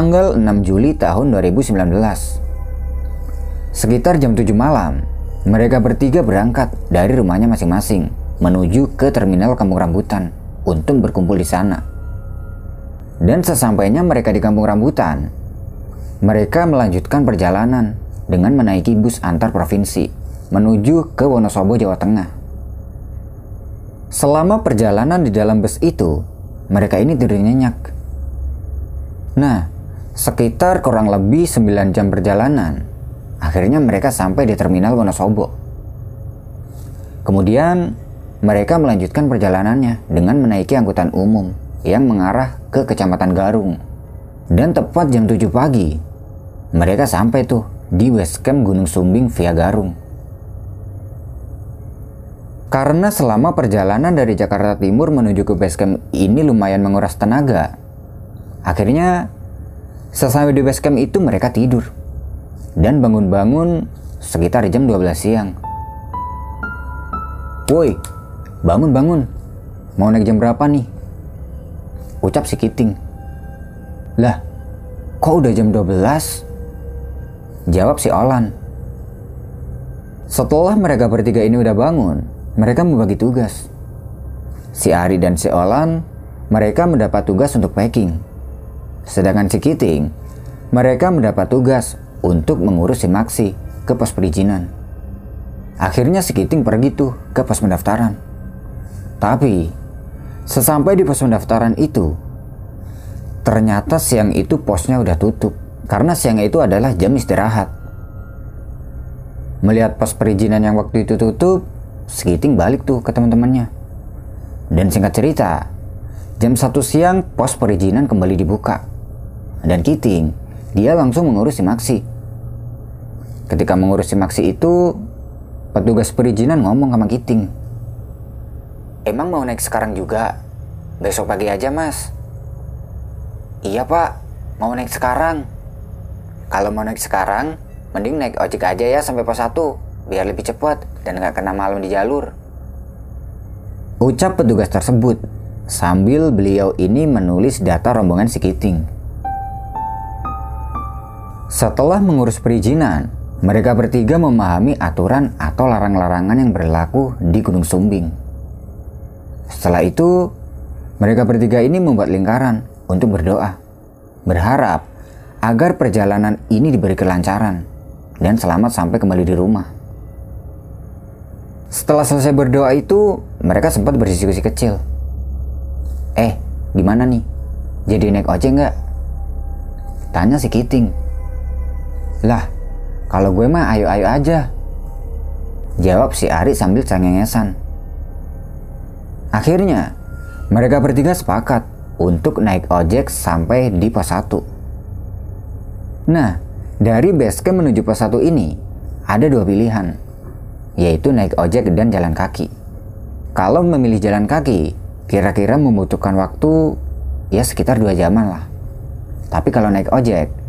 tanggal 6 Juli tahun 2019. Sekitar jam 7 malam, mereka bertiga berangkat dari rumahnya masing-masing menuju ke terminal Kampung Rambutan untuk berkumpul di sana. Dan sesampainya mereka di Kampung Rambutan, mereka melanjutkan perjalanan dengan menaiki bus antar provinsi menuju ke Wonosobo, Jawa Tengah. Selama perjalanan di dalam bus itu, mereka ini tidur nyenyak. Nah, Sekitar kurang lebih 9 jam perjalanan, akhirnya mereka sampai di terminal Wonosobo. Kemudian, mereka melanjutkan perjalanannya dengan menaiki angkutan umum yang mengarah ke Kecamatan Garung. Dan tepat jam 7 pagi, mereka sampai tuh di West Camp Gunung Sumbing via Garung. Karena selama perjalanan dari Jakarta Timur menuju ke base camp ini lumayan menguras tenaga, akhirnya Sesampai di base camp itu mereka tidur. Dan bangun-bangun sekitar jam 12 siang. Woi, bangun-bangun. Mau naik jam berapa nih? Ucap si Kiting. Lah, kok udah jam 12? Jawab si Olan. Setelah mereka bertiga ini udah bangun, mereka membagi tugas. Si Ari dan si Olan, mereka mendapat tugas untuk packing Sedangkan si Kiting, mereka mendapat tugas untuk mengurus si Maksi ke pos perizinan. Akhirnya si Kiting pergi tuh ke pos pendaftaran. Tapi, sesampai di pos pendaftaran itu, ternyata siang itu posnya udah tutup. Karena siang itu adalah jam istirahat. Melihat pos perizinan yang waktu itu tutup, si Kiting balik tuh ke teman-temannya. Dan singkat cerita, jam satu siang pos perizinan kembali dibuka dan Kiting, dia langsung mengurus si Maksi. Ketika mengurus si Maksi itu, petugas perizinan ngomong sama Kiting. Emang mau naik sekarang juga? Besok pagi aja mas. Iya pak, mau naik sekarang. Kalau mau naik sekarang, mending naik ojek aja ya sampai pos 1, biar lebih cepat dan nggak kena malam di jalur. Ucap petugas tersebut sambil beliau ini menulis data rombongan si Kiting. Setelah mengurus perizinan, mereka bertiga memahami aturan atau larang-larangan yang berlaku di Gunung Sumbing. Setelah itu, mereka bertiga ini membuat lingkaran untuk berdoa, berharap agar perjalanan ini diberi kelancaran dan selamat sampai kembali di rumah. Setelah selesai berdoa itu, mereka sempat berdiskusi kecil. Eh, gimana nih? Jadi naik ojek nggak? Tanya si Kiting lah, kalau gue mah ayo-ayo aja. Jawab si Ari sambil cengengesan. Akhirnya, mereka bertiga sepakat untuk naik ojek sampai di pos 1. Nah, dari base camp menuju pos 1 ini, ada dua pilihan, yaitu naik ojek dan jalan kaki. Kalau memilih jalan kaki, kira-kira membutuhkan waktu ya sekitar dua jaman lah. Tapi kalau naik ojek,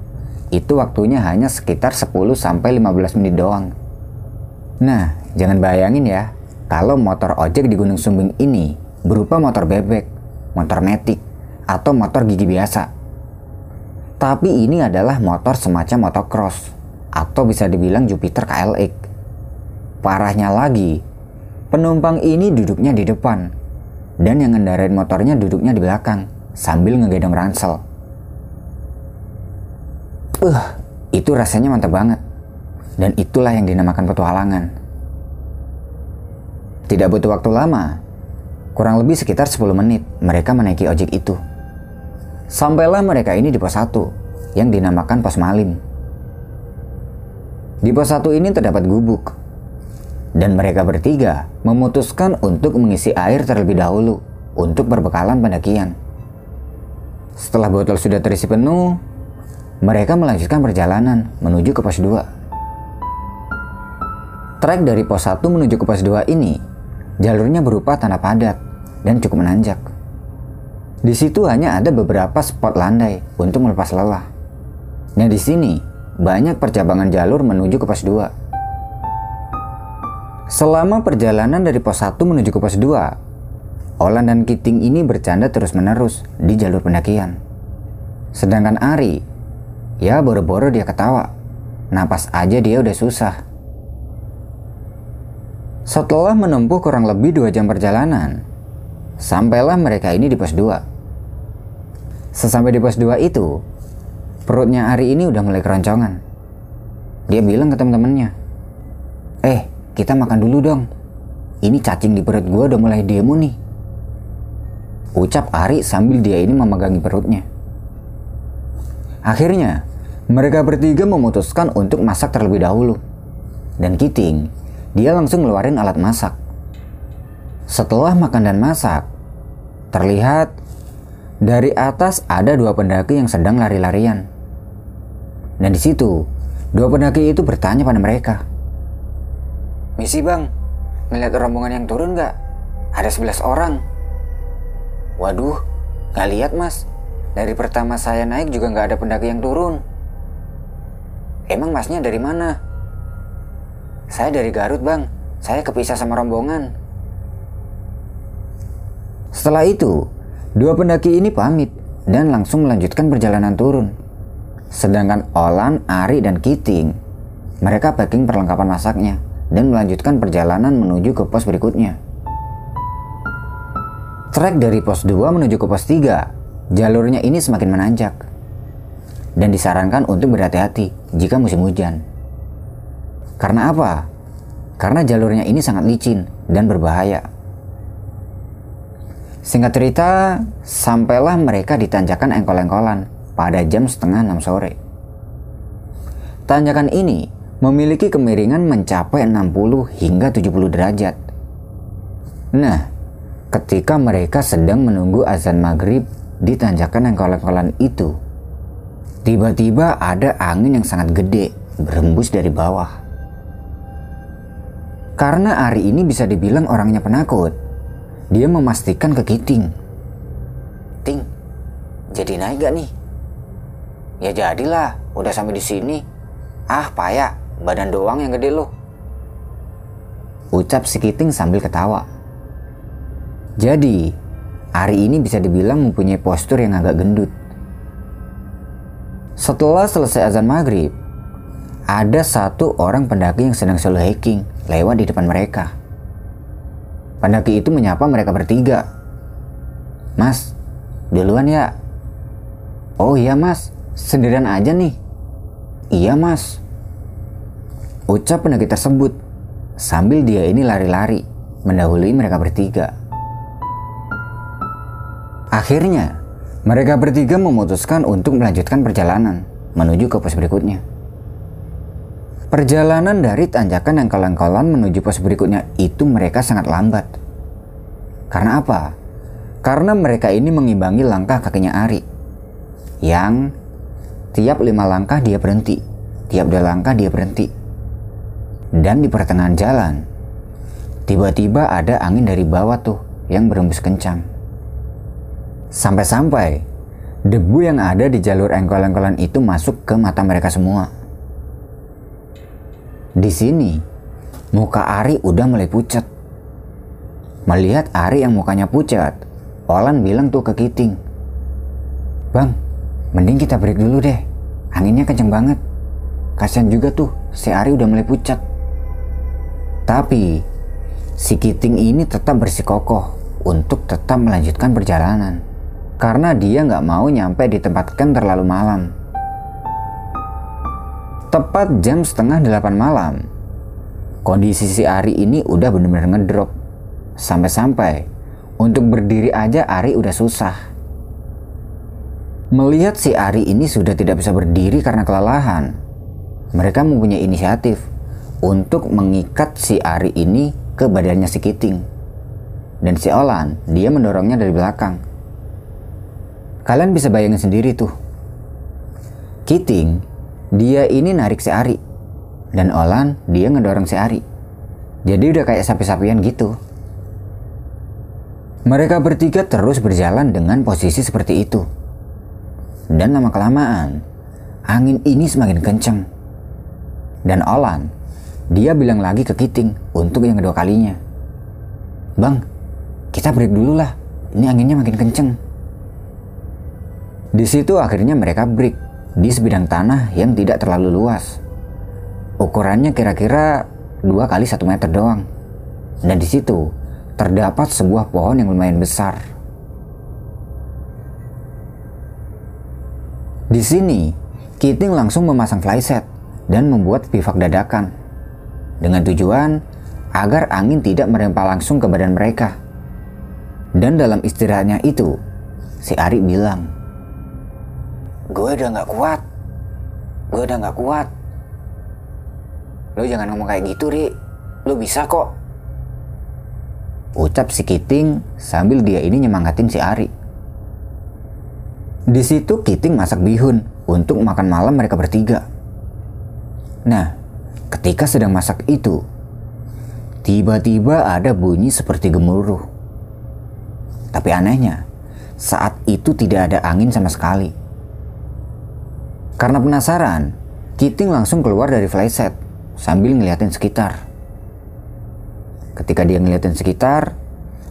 itu waktunya hanya sekitar 10-15 menit doang. Nah, jangan bayangin ya, kalau motor ojek di Gunung Sumbing ini berupa motor bebek, motor metik, atau motor gigi biasa. Tapi ini adalah motor semacam motocross, atau bisa dibilang Jupiter KLX. Parahnya lagi, penumpang ini duduknya di depan, dan yang ngendarain motornya duduknya di belakang, sambil ngegedong ransel. Uh, itu rasanya mantap banget. Dan itulah yang dinamakan petualangan. Tidak butuh waktu lama, kurang lebih sekitar 10 menit mereka menaiki ojek itu. Sampailah mereka ini di pos 1 yang dinamakan pos Malim. Di pos 1 ini terdapat gubuk. Dan mereka bertiga memutuskan untuk mengisi air terlebih dahulu untuk berbekalan pendakian. Setelah botol sudah terisi penuh, mereka melanjutkan perjalanan menuju ke pos 2. Trek dari pos 1 menuju ke pos 2 ini, jalurnya berupa tanah padat dan cukup menanjak. Di situ hanya ada beberapa spot landai untuk melepas lelah. Nah di sini, banyak percabangan jalur menuju ke pos 2. Selama perjalanan dari pos 1 menuju ke pos 2, Olan dan Kiting ini bercanda terus-menerus di jalur pendakian. Sedangkan Ari Ya boro-boro dia ketawa. Napas aja dia udah susah. Setelah menempuh kurang lebih dua jam perjalanan, sampailah mereka ini di pos 2. Sesampai di pos 2 itu, perutnya Ari ini udah mulai keroncongan. Dia bilang ke teman-temannya, Eh, kita makan dulu dong. Ini cacing di perut gue udah mulai demo nih. Ucap Ari sambil dia ini memegangi perutnya. Akhirnya, mereka bertiga memutuskan untuk masak terlebih dahulu. Dan Kiting, dia langsung ngeluarin alat masak. Setelah makan dan masak, terlihat dari atas ada dua pendaki yang sedang lari-larian. Dan di situ, dua pendaki itu bertanya pada mereka. Misi bang, melihat rombongan yang turun nggak? Ada 11 orang. Waduh, nggak lihat mas. Dari pertama saya naik juga nggak ada pendaki yang turun. Emang masnya dari mana? Saya dari Garut bang. Saya kepisah sama rombongan. Setelah itu, dua pendaki ini pamit dan langsung melanjutkan perjalanan turun. Sedangkan Olan, Ari, dan Kiting, mereka packing perlengkapan masaknya dan melanjutkan perjalanan menuju ke pos berikutnya. Trek dari pos 2 menuju ke pos 3, jalurnya ini semakin menanjak. Dan disarankan untuk berhati-hati jika musim hujan. Karena apa? Karena jalurnya ini sangat licin dan berbahaya. Singkat cerita, sampailah mereka di tanjakan engkol-engkolan pada jam setengah enam sore. Tanjakan ini memiliki kemiringan mencapai 60 hingga 70 derajat. Nah, ketika mereka sedang menunggu azan maghrib di tanjakan yang kolak-kolan itu. Tiba-tiba ada angin yang sangat gede berembus dari bawah. Karena Ari ini bisa dibilang orangnya penakut, dia memastikan ke Kiting. Ting, jadi naik gak nih? Ya jadilah, udah sampai di sini. Ah, payah, badan doang yang gede loh. Ucap si Kiting sambil ketawa. Jadi, Ari ini bisa dibilang mempunyai postur yang agak gendut. Setelah selesai azan maghrib, ada satu orang pendaki yang sedang solo hiking lewat di depan mereka. Pendaki itu menyapa mereka bertiga. Mas, duluan ya. Oh iya mas, sendirian aja nih. Iya mas. Ucap pendaki tersebut sambil dia ini lari-lari mendahului mereka bertiga. Akhirnya, mereka bertiga memutuskan untuk melanjutkan perjalanan menuju ke pos berikutnya. Perjalanan dari tanjakan yang kolan-kolan menuju pos berikutnya itu mereka sangat lambat. Karena apa? Karena mereka ini mengimbangi langkah kakinya Ari. Yang tiap lima langkah dia berhenti. Tiap dua langkah dia berhenti. Dan di pertengahan jalan, tiba-tiba ada angin dari bawah tuh yang berembus kencang. Sampai-sampai debu yang ada di jalur engkol-engkolan itu masuk ke mata mereka semua. Di sini, muka Ari udah mulai pucat. Melihat Ari yang mukanya pucat, Olan bilang tuh ke Kiting. Bang, mending kita break dulu deh. Anginnya kenceng banget. Kasian juga tuh, si Ari udah mulai pucat. Tapi, si Kiting ini tetap bersikokoh untuk tetap melanjutkan perjalanan karena dia nggak mau nyampe di tempat camp terlalu malam. Tepat jam setengah delapan malam, kondisi si Ari ini udah bener-bener ngedrop. Sampai-sampai untuk berdiri aja Ari udah susah. Melihat si Ari ini sudah tidak bisa berdiri karena kelelahan, mereka mempunyai inisiatif untuk mengikat si Ari ini ke badannya si Kiting. Dan si Olan, dia mendorongnya dari belakang Kalian bisa bayangin sendiri tuh. Kiting, dia ini narik si Ari. Dan Olan, dia ngedorong si Ari. Jadi udah kayak sapi-sapian gitu. Mereka bertiga terus berjalan dengan posisi seperti itu. Dan lama-kelamaan, angin ini semakin kencang. Dan Olan, dia bilang lagi ke Kiting untuk yang kedua kalinya. Bang, kita break dulu lah. Ini anginnya makin kenceng. Di situ akhirnya mereka break di sebidang tanah yang tidak terlalu luas. Ukurannya kira-kira 2 kali 1 meter doang. Dan di situ terdapat sebuah pohon yang lumayan besar. Di sini, Kiting langsung memasang flyset dan membuat bivak dadakan dengan tujuan agar angin tidak merempah langsung ke badan mereka. Dan dalam istirahatnya itu, si Ari bilang, Gue udah gak kuat. Gue udah gak kuat. Lo jangan ngomong kayak gitu, Ri. Lo bisa kok. Ucap si Kiting sambil dia ini nyemangatin si Ari. Di situ Kiting masak bihun untuk makan malam mereka bertiga. Nah, ketika sedang masak itu, tiba-tiba ada bunyi seperti gemuruh. Tapi anehnya, saat itu tidak ada angin sama sekali. Karena penasaran, Kiting langsung keluar dari flyset sambil ngeliatin sekitar. Ketika dia ngeliatin sekitar,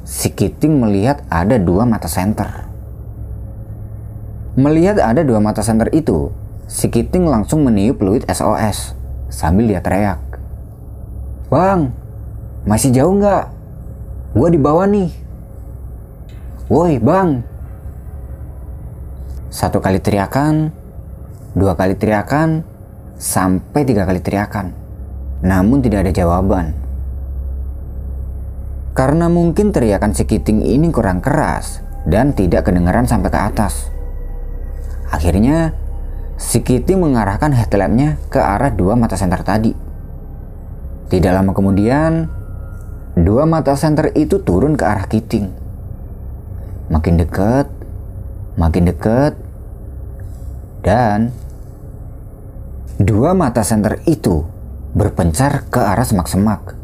si Kiting melihat ada dua mata center. Melihat ada dua mata center itu, si Kiting langsung meniup fluid SOS sambil dia teriak. Bang, masih jauh nggak? Gua di bawah nih. Woi bang. Satu kali teriakan, dua kali teriakan, sampai tiga kali teriakan. Namun tidak ada jawaban. Karena mungkin teriakan si Kiting ini kurang keras dan tidak kedengaran sampai ke atas. Akhirnya, si Kiting mengarahkan headlampnya ke arah dua mata senter tadi. Tidak lama kemudian, dua mata senter itu turun ke arah Kiting. Makin dekat, makin dekat, dan dua mata senter itu berpencar ke arah semak-semak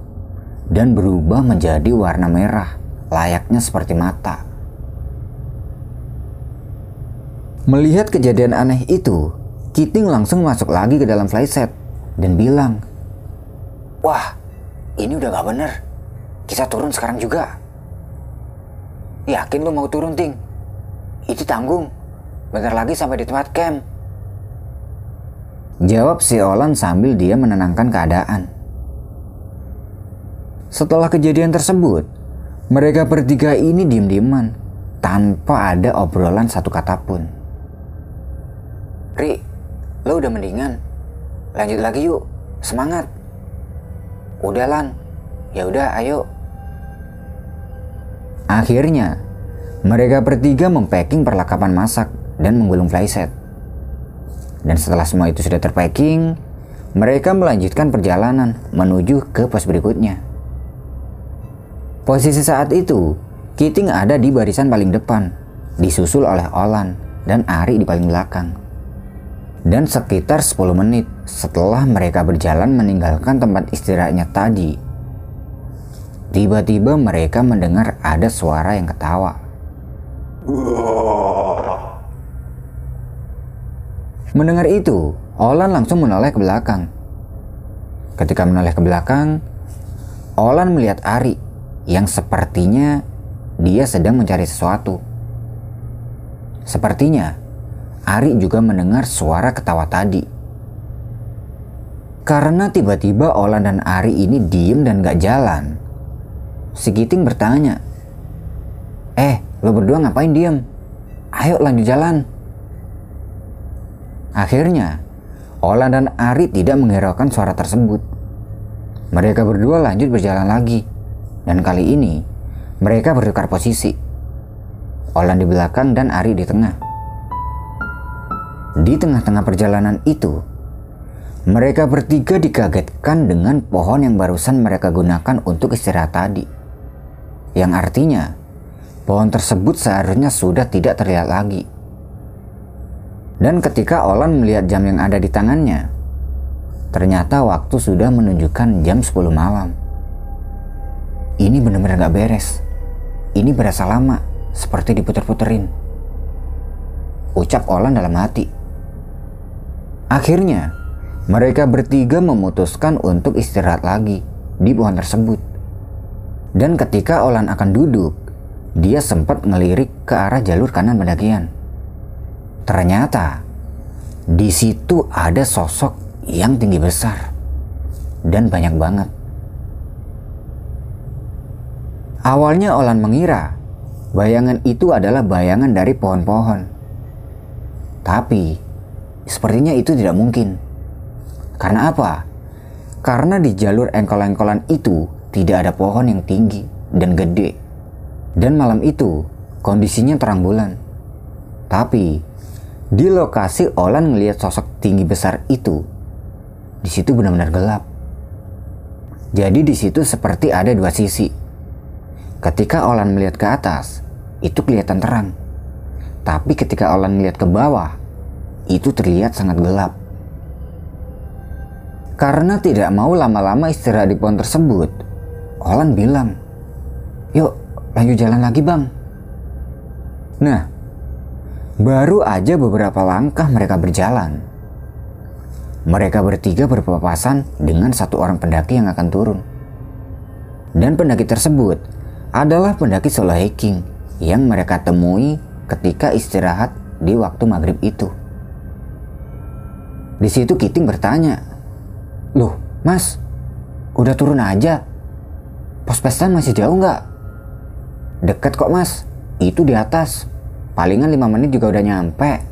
dan berubah menjadi warna merah, layaknya seperti mata. Melihat kejadian aneh itu, Kiting langsung masuk lagi ke dalam flyset dan bilang, Wah, ini udah gak bener. Kita turun sekarang juga. Yakin lu mau turun, Ting? Itu tanggung. Bentar lagi sampai di tempat camp. Jawab si Olan sambil dia menenangkan keadaan. Setelah kejadian tersebut, mereka bertiga ini diem-dieman tanpa ada obrolan satu kata pun. Ri, lo udah mendingan. Lanjut lagi yuk, semangat. Udah Lan, ya udah ayo. Akhirnya, mereka bertiga mempacking perlengkapan masak dan menggulung flyset. Dan setelah semua itu sudah terpacking, mereka melanjutkan perjalanan menuju ke pos berikutnya. Posisi saat itu, Kiting ada di barisan paling depan, disusul oleh Olan dan Ari di paling belakang. Dan sekitar 10 menit setelah mereka berjalan meninggalkan tempat istirahatnya tadi, tiba-tiba mereka mendengar ada suara yang ketawa. Mendengar itu, Olan langsung menoleh ke belakang. Ketika menoleh ke belakang, Olan melihat Ari yang sepertinya dia sedang mencari sesuatu. Sepertinya Ari juga mendengar suara ketawa tadi. Karena tiba-tiba Olan dan Ari ini diem dan gak jalan, si Giting bertanya, Eh, lo berdua ngapain diem? Ayo lanjut jalan. Akhirnya, Ola dan Ari tidak menghiraukan suara tersebut. Mereka berdua lanjut berjalan lagi, dan kali ini mereka bertukar posisi. Olan di belakang dan Ari di tengah. Di tengah-tengah perjalanan itu, mereka bertiga dikagetkan dengan pohon yang barusan mereka gunakan untuk istirahat tadi. Yang artinya, pohon tersebut seharusnya sudah tidak terlihat lagi. Dan ketika Olan melihat jam yang ada di tangannya, ternyata waktu sudah menunjukkan jam 10 malam. Ini benar-benar gak beres. Ini berasa lama, seperti diputer-puterin. Ucap Olan dalam hati. Akhirnya, mereka bertiga memutuskan untuk istirahat lagi di pohon tersebut. Dan ketika Olan akan duduk, dia sempat ngelirik ke arah jalur kanan pendakian. Ternyata Di situ ada sosok yang tinggi besar dan banyak banget. Awalnya Olan mengira bayangan itu adalah bayangan dari pohon-pohon. Tapi sepertinya itu tidak mungkin. Karena apa? Karena di jalur engkol-engkolan itu tidak ada pohon yang tinggi dan gede. Dan malam itu kondisinya terang bulan. Tapi di lokasi Olan melihat sosok tinggi besar itu, di situ benar-benar gelap. Jadi di situ seperti ada dua sisi. Ketika Olan melihat ke atas, itu kelihatan terang. Tapi ketika Olan melihat ke bawah, itu terlihat sangat gelap. Karena tidak mau lama-lama istirahat di pohon tersebut, Olan bilang, Yuk lanjut jalan lagi bang. Nah, baru aja beberapa langkah mereka berjalan. Mereka bertiga berpapasan dengan satu orang pendaki yang akan turun. Dan pendaki tersebut adalah pendaki solo hiking yang mereka temui ketika istirahat di waktu maghrib itu. Di situ Kiting bertanya, Loh, mas, udah turun aja. Pos pestan masih jauh nggak? Deket kok mas, itu di atas. Palingan 5 menit juga udah nyampe.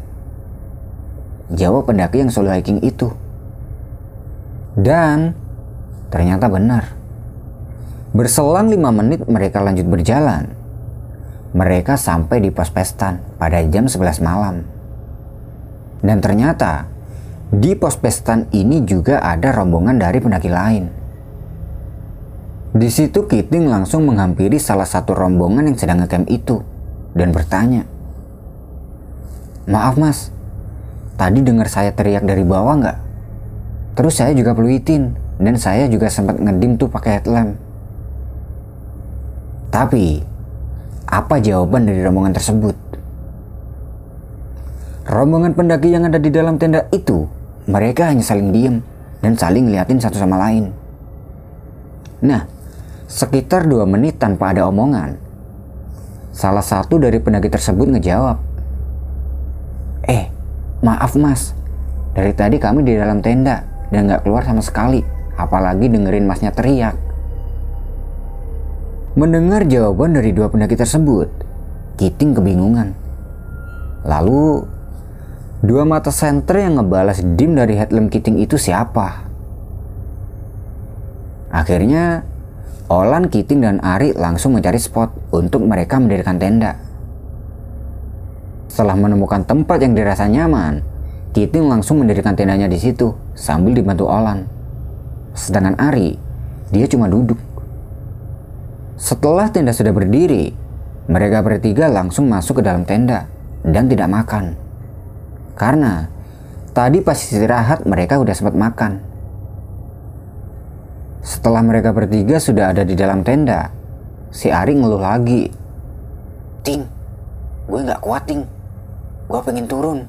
Jawab pendaki yang solo hiking itu. Dan ternyata benar. Berselang 5 menit mereka lanjut berjalan. Mereka sampai di pos pestan pada jam 11 malam. Dan ternyata di pos pestan ini juga ada rombongan dari pendaki lain. Di situ Kiting langsung menghampiri salah satu rombongan yang sedang ngecamp itu dan bertanya, Maaf mas, tadi dengar saya teriak dari bawah nggak? Terus saya juga peluitin dan saya juga sempat ngedim tuh pakai headlamp. Tapi, apa jawaban dari rombongan tersebut? Rombongan pendaki yang ada di dalam tenda itu mereka hanya saling diem dan saling liatin satu sama lain. Nah, sekitar dua menit tanpa ada omongan, salah satu dari pendaki tersebut ngejawab, Eh, maaf mas, dari tadi kami di dalam tenda dan gak keluar sama sekali, apalagi dengerin masnya teriak. Mendengar jawaban dari dua pendaki tersebut, Kiting kebingungan. Lalu Dua mata senter yang ngebalas dim dari headlamp Kiting itu siapa? Akhirnya, Olan, Kiting, dan Ari langsung mencari spot untuk mereka mendirikan tenda. Setelah menemukan tempat yang dirasa nyaman, Kiting langsung mendirikan tendanya di situ sambil dibantu Olan. Sedangkan Ari, dia cuma duduk. Setelah tenda sudah berdiri, mereka bertiga langsung masuk ke dalam tenda dan tidak makan. Karena tadi pas istirahat mereka udah sempat makan. Setelah mereka bertiga sudah ada di dalam tenda, si Ari ngeluh lagi. Ting, gue nggak kuat ting, gue pengen turun.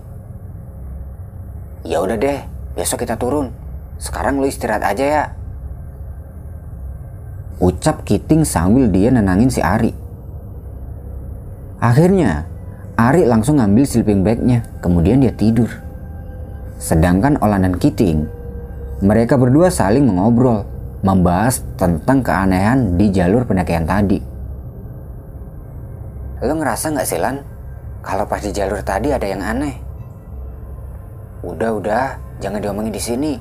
Ya udah deh, besok kita turun. Sekarang lu istirahat aja ya. Ucap Kiting sambil dia nenangin si Ari. Akhirnya, Ari langsung ngambil sleeping bagnya, kemudian dia tidur. Sedangkan Olan dan Kiting, mereka berdua saling mengobrol, membahas tentang keanehan di jalur pendakian tadi. Lo ngerasa nggak sih Lan, kalau pas di jalur tadi ada yang aneh? Udah-udah, jangan diomongin di sini.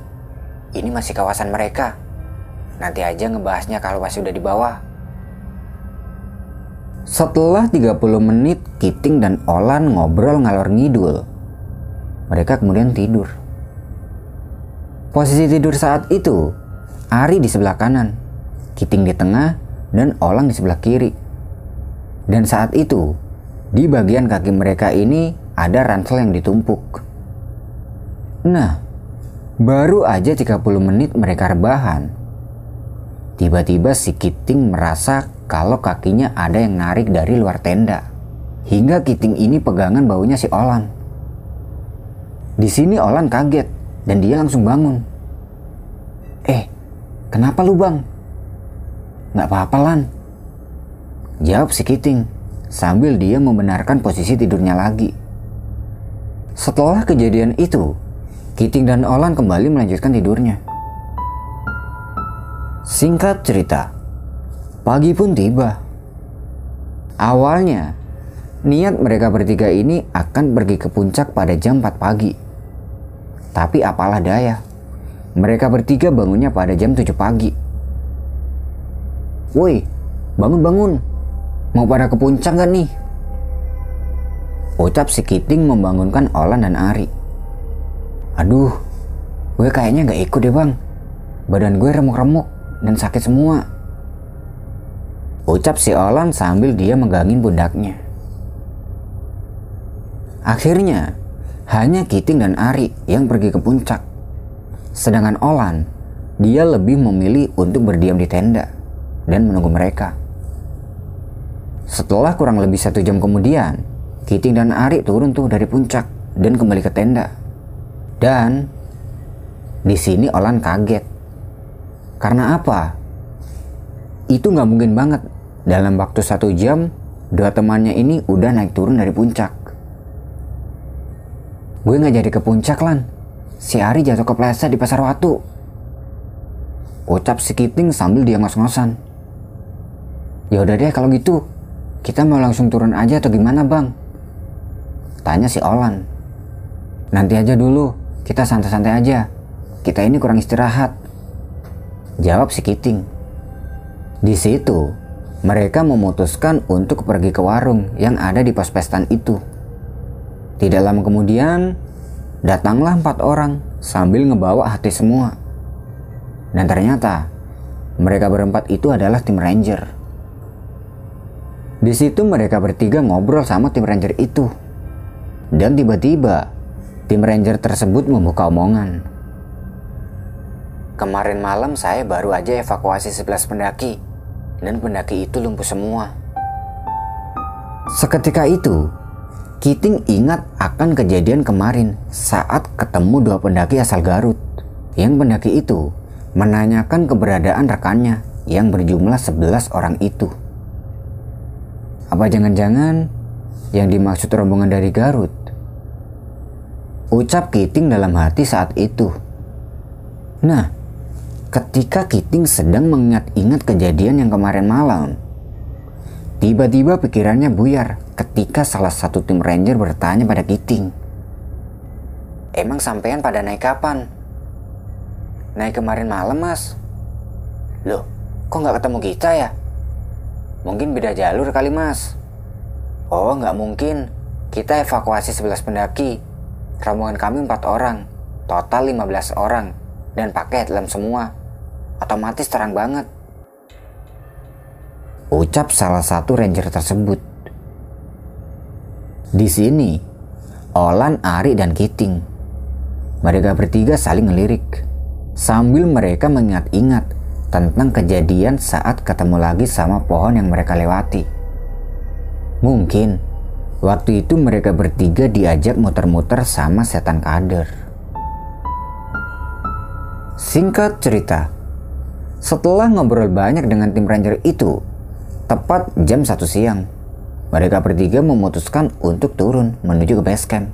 Ini masih kawasan mereka. Nanti aja ngebahasnya kalau pas udah di bawah. Setelah 30 menit, Kiting dan Olan ngobrol ngalor ngidul. Mereka kemudian tidur. Posisi tidur saat itu, Ari di sebelah kanan, Kiting di tengah, dan Olan di sebelah kiri. Dan saat itu, di bagian kaki mereka ini ada ransel yang ditumpuk. Nah, baru aja 30 menit mereka rebahan. Tiba-tiba si Kiting merasa kalau kakinya ada yang narik dari luar tenda. Hingga Kiting ini pegangan baunya si Olan. Di sini Olan kaget dan dia langsung bangun. Eh, kenapa lu bang? Gak apa-apa Lan. Jawab si Kiting sambil dia membenarkan posisi tidurnya lagi. Setelah kejadian itu, Kiting dan Olan kembali melanjutkan tidurnya. Singkat cerita, pagi pun tiba. Awalnya, niat mereka bertiga ini akan pergi ke puncak pada jam 4 pagi. Tapi apalah daya, mereka bertiga bangunnya pada jam 7 pagi. Woi, bangun-bangun. Mau pada ke puncak gak nih? Ucap si Kiting membangunkan Olan dan Ari. Aduh, gue kayaknya gak ikut deh bang. Badan gue remuk-remuk dan sakit semua. Ucap si Olan sambil dia megangin pundaknya. Akhirnya, hanya Kiting dan Ari yang pergi ke puncak. Sedangkan Olan, dia lebih memilih untuk berdiam di tenda dan menunggu mereka. Setelah kurang lebih satu jam kemudian, Kiting dan Ari turun tuh dari puncak dan kembali ke tenda. Dan di sini Olan kaget. Karena apa? Itu nggak mungkin banget. Dalam waktu satu jam, dua temannya ini udah naik turun dari puncak. Gue nggak jadi ke puncak, Lan. Si Ari jatuh kepleset di pasar watu. Ucap si Kiting sambil dia ngos-ngosan. Ya udah deh kalau gitu. Kita mau langsung turun aja atau gimana, Bang? Tanya si Olan. Nanti aja dulu, kita santai-santai aja. Kita ini kurang istirahat. Jawab si Kiting. Di situ, mereka memutuskan untuk pergi ke warung yang ada di pos pestan itu. Tidak lama kemudian, datanglah empat orang sambil ngebawa hati semua. Dan ternyata, mereka berempat itu adalah tim ranger. Di situ mereka bertiga ngobrol sama tim ranger itu. Dan tiba-tiba tim ranger tersebut membuka omongan. Kemarin malam saya baru aja evakuasi 11 pendaki dan pendaki itu lumpuh semua. Seketika itu, Kiting ingat akan kejadian kemarin saat ketemu dua pendaki asal Garut. Yang pendaki itu menanyakan keberadaan rekannya yang berjumlah 11 orang itu. Apa jangan-jangan yang dimaksud rombongan dari Garut Ucap Kiting dalam hati saat itu. Nah, ketika Kiting sedang mengingat-ingat kejadian yang kemarin malam, tiba-tiba pikirannya buyar ketika salah satu tim ranger bertanya pada Kiting. Emang sampean pada naik kapan? Naik kemarin malam, Mas. Loh, kok nggak ketemu kita ya? Mungkin beda jalur kali, Mas. Oh, nggak mungkin. Kita evakuasi 11 pendaki Rombongan kami empat orang, total 15 orang, dan pakai helm semua. Otomatis terang banget. Ucap salah satu ranger tersebut. Di sini, Olan, Ari, dan Kiting. Mereka bertiga saling ngelirik. Sambil mereka mengingat-ingat tentang kejadian saat ketemu lagi sama pohon yang mereka lewati. Mungkin Waktu itu mereka bertiga diajak muter-muter sama setan kader. Singkat cerita, setelah ngobrol banyak dengan tim ranger itu, tepat jam 1 siang, mereka bertiga memutuskan untuk turun menuju ke base camp.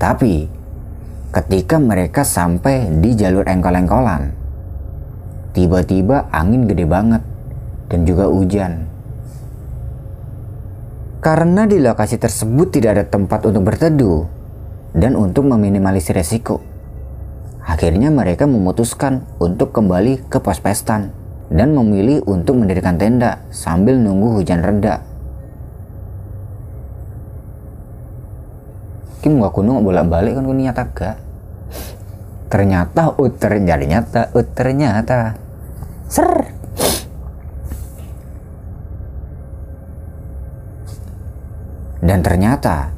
Tapi, ketika mereka sampai di jalur engkol-engkolan, tiba-tiba angin gede banget dan juga hujan. Karena di lokasi tersebut tidak ada tempat untuk berteduh dan untuk meminimalisir resiko. Akhirnya mereka memutuskan untuk kembali ke pos pestan dan memilih untuk mendirikan tenda sambil nunggu hujan reda. Kim gak kuno bolak-balik kan nyata gak? Ternyata, oh ternyata, oh ternyata. Ser. Dan ternyata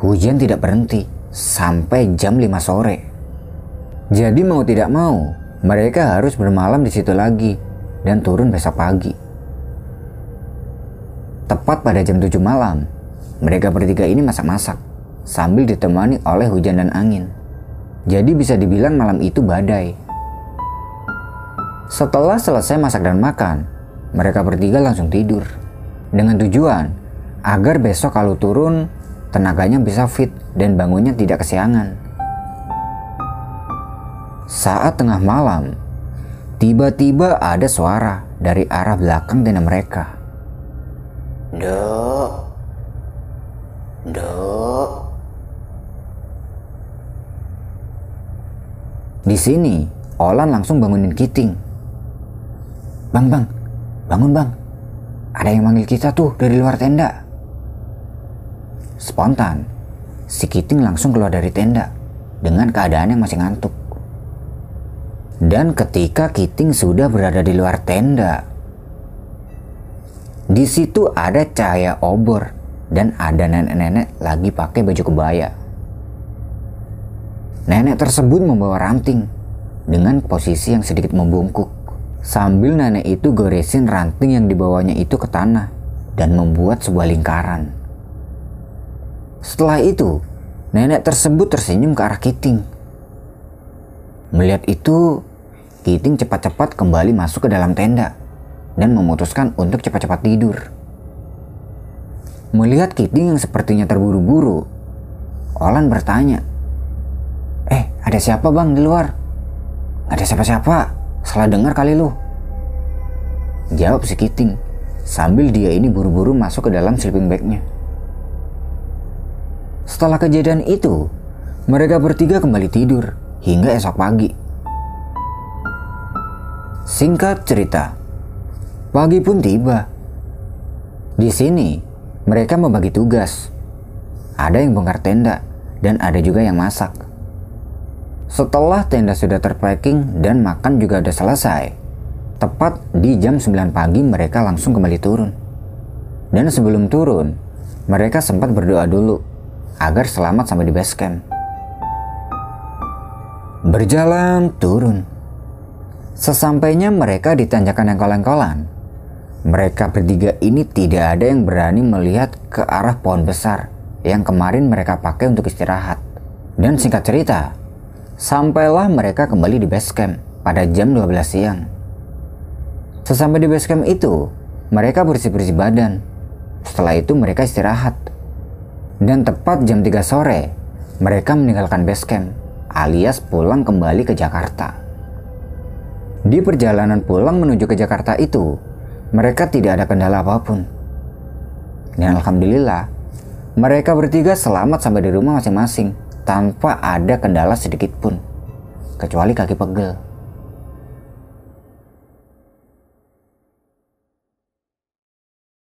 hujan tidak berhenti sampai jam 5 sore. Jadi mau tidak mau, mereka harus bermalam di situ lagi dan turun besok pagi. Tepat pada jam 7 malam, mereka bertiga ini masak-masak sambil ditemani oleh hujan dan angin. Jadi bisa dibilang malam itu badai. Setelah selesai masak dan makan, mereka bertiga langsung tidur. Dengan tujuan agar besok kalau turun tenaganya bisa fit dan bangunnya tidak kesiangan. Saat tengah malam, tiba-tiba ada suara dari arah belakang tenda mereka. Dok, dok. Di sini, Olan langsung bangunin Kiting. Bang, bang, bangun bang. Ada yang manggil kita tuh dari luar tenda. Spontan, si Kiting langsung keluar dari tenda dengan keadaan yang masih ngantuk. Dan ketika Kiting sudah berada di luar tenda, di situ ada cahaya obor dan ada nenek-nenek lagi pakai baju kebaya. Nenek tersebut membawa ranting dengan posisi yang sedikit membungkuk. Sambil nenek itu goresin ranting yang dibawanya itu ke tanah dan membuat sebuah lingkaran. Setelah itu, nenek tersebut tersenyum ke arah Kiting. Melihat itu, Kiting cepat-cepat kembali masuk ke dalam tenda dan memutuskan untuk cepat-cepat tidur. Melihat Kiting yang sepertinya terburu-buru, Olan bertanya, Eh, ada siapa bang di luar? Ada siapa-siapa? Salah dengar kali lu. Jawab si Kiting, sambil dia ini buru-buru masuk ke dalam sleeping bagnya. Setelah kejadian itu, mereka bertiga kembali tidur hingga esok pagi. Singkat cerita, pagi pun tiba. Di sini, mereka membagi tugas. Ada yang bongkar tenda dan ada juga yang masak. Setelah tenda sudah terpacking dan makan juga sudah selesai, tepat di jam 9 pagi mereka langsung kembali turun. Dan sebelum turun, mereka sempat berdoa dulu agar selamat sampai di base camp. Berjalan turun. Sesampainya mereka di tanjakan yang kolang-kolang, mereka bertiga ini tidak ada yang berani melihat ke arah pohon besar yang kemarin mereka pakai untuk istirahat. Dan singkat cerita, sampailah mereka kembali di base camp pada jam 12 siang. Sesampai di base camp itu, mereka bersih-bersih badan. Setelah itu mereka istirahat. Dan tepat jam 3 sore, mereka meninggalkan base camp alias pulang kembali ke Jakarta. Di perjalanan pulang menuju ke Jakarta itu, mereka tidak ada kendala apa pun. Dan alhamdulillah, mereka bertiga selamat sampai di rumah masing-masing tanpa ada kendala sedikit pun, kecuali kaki pegel.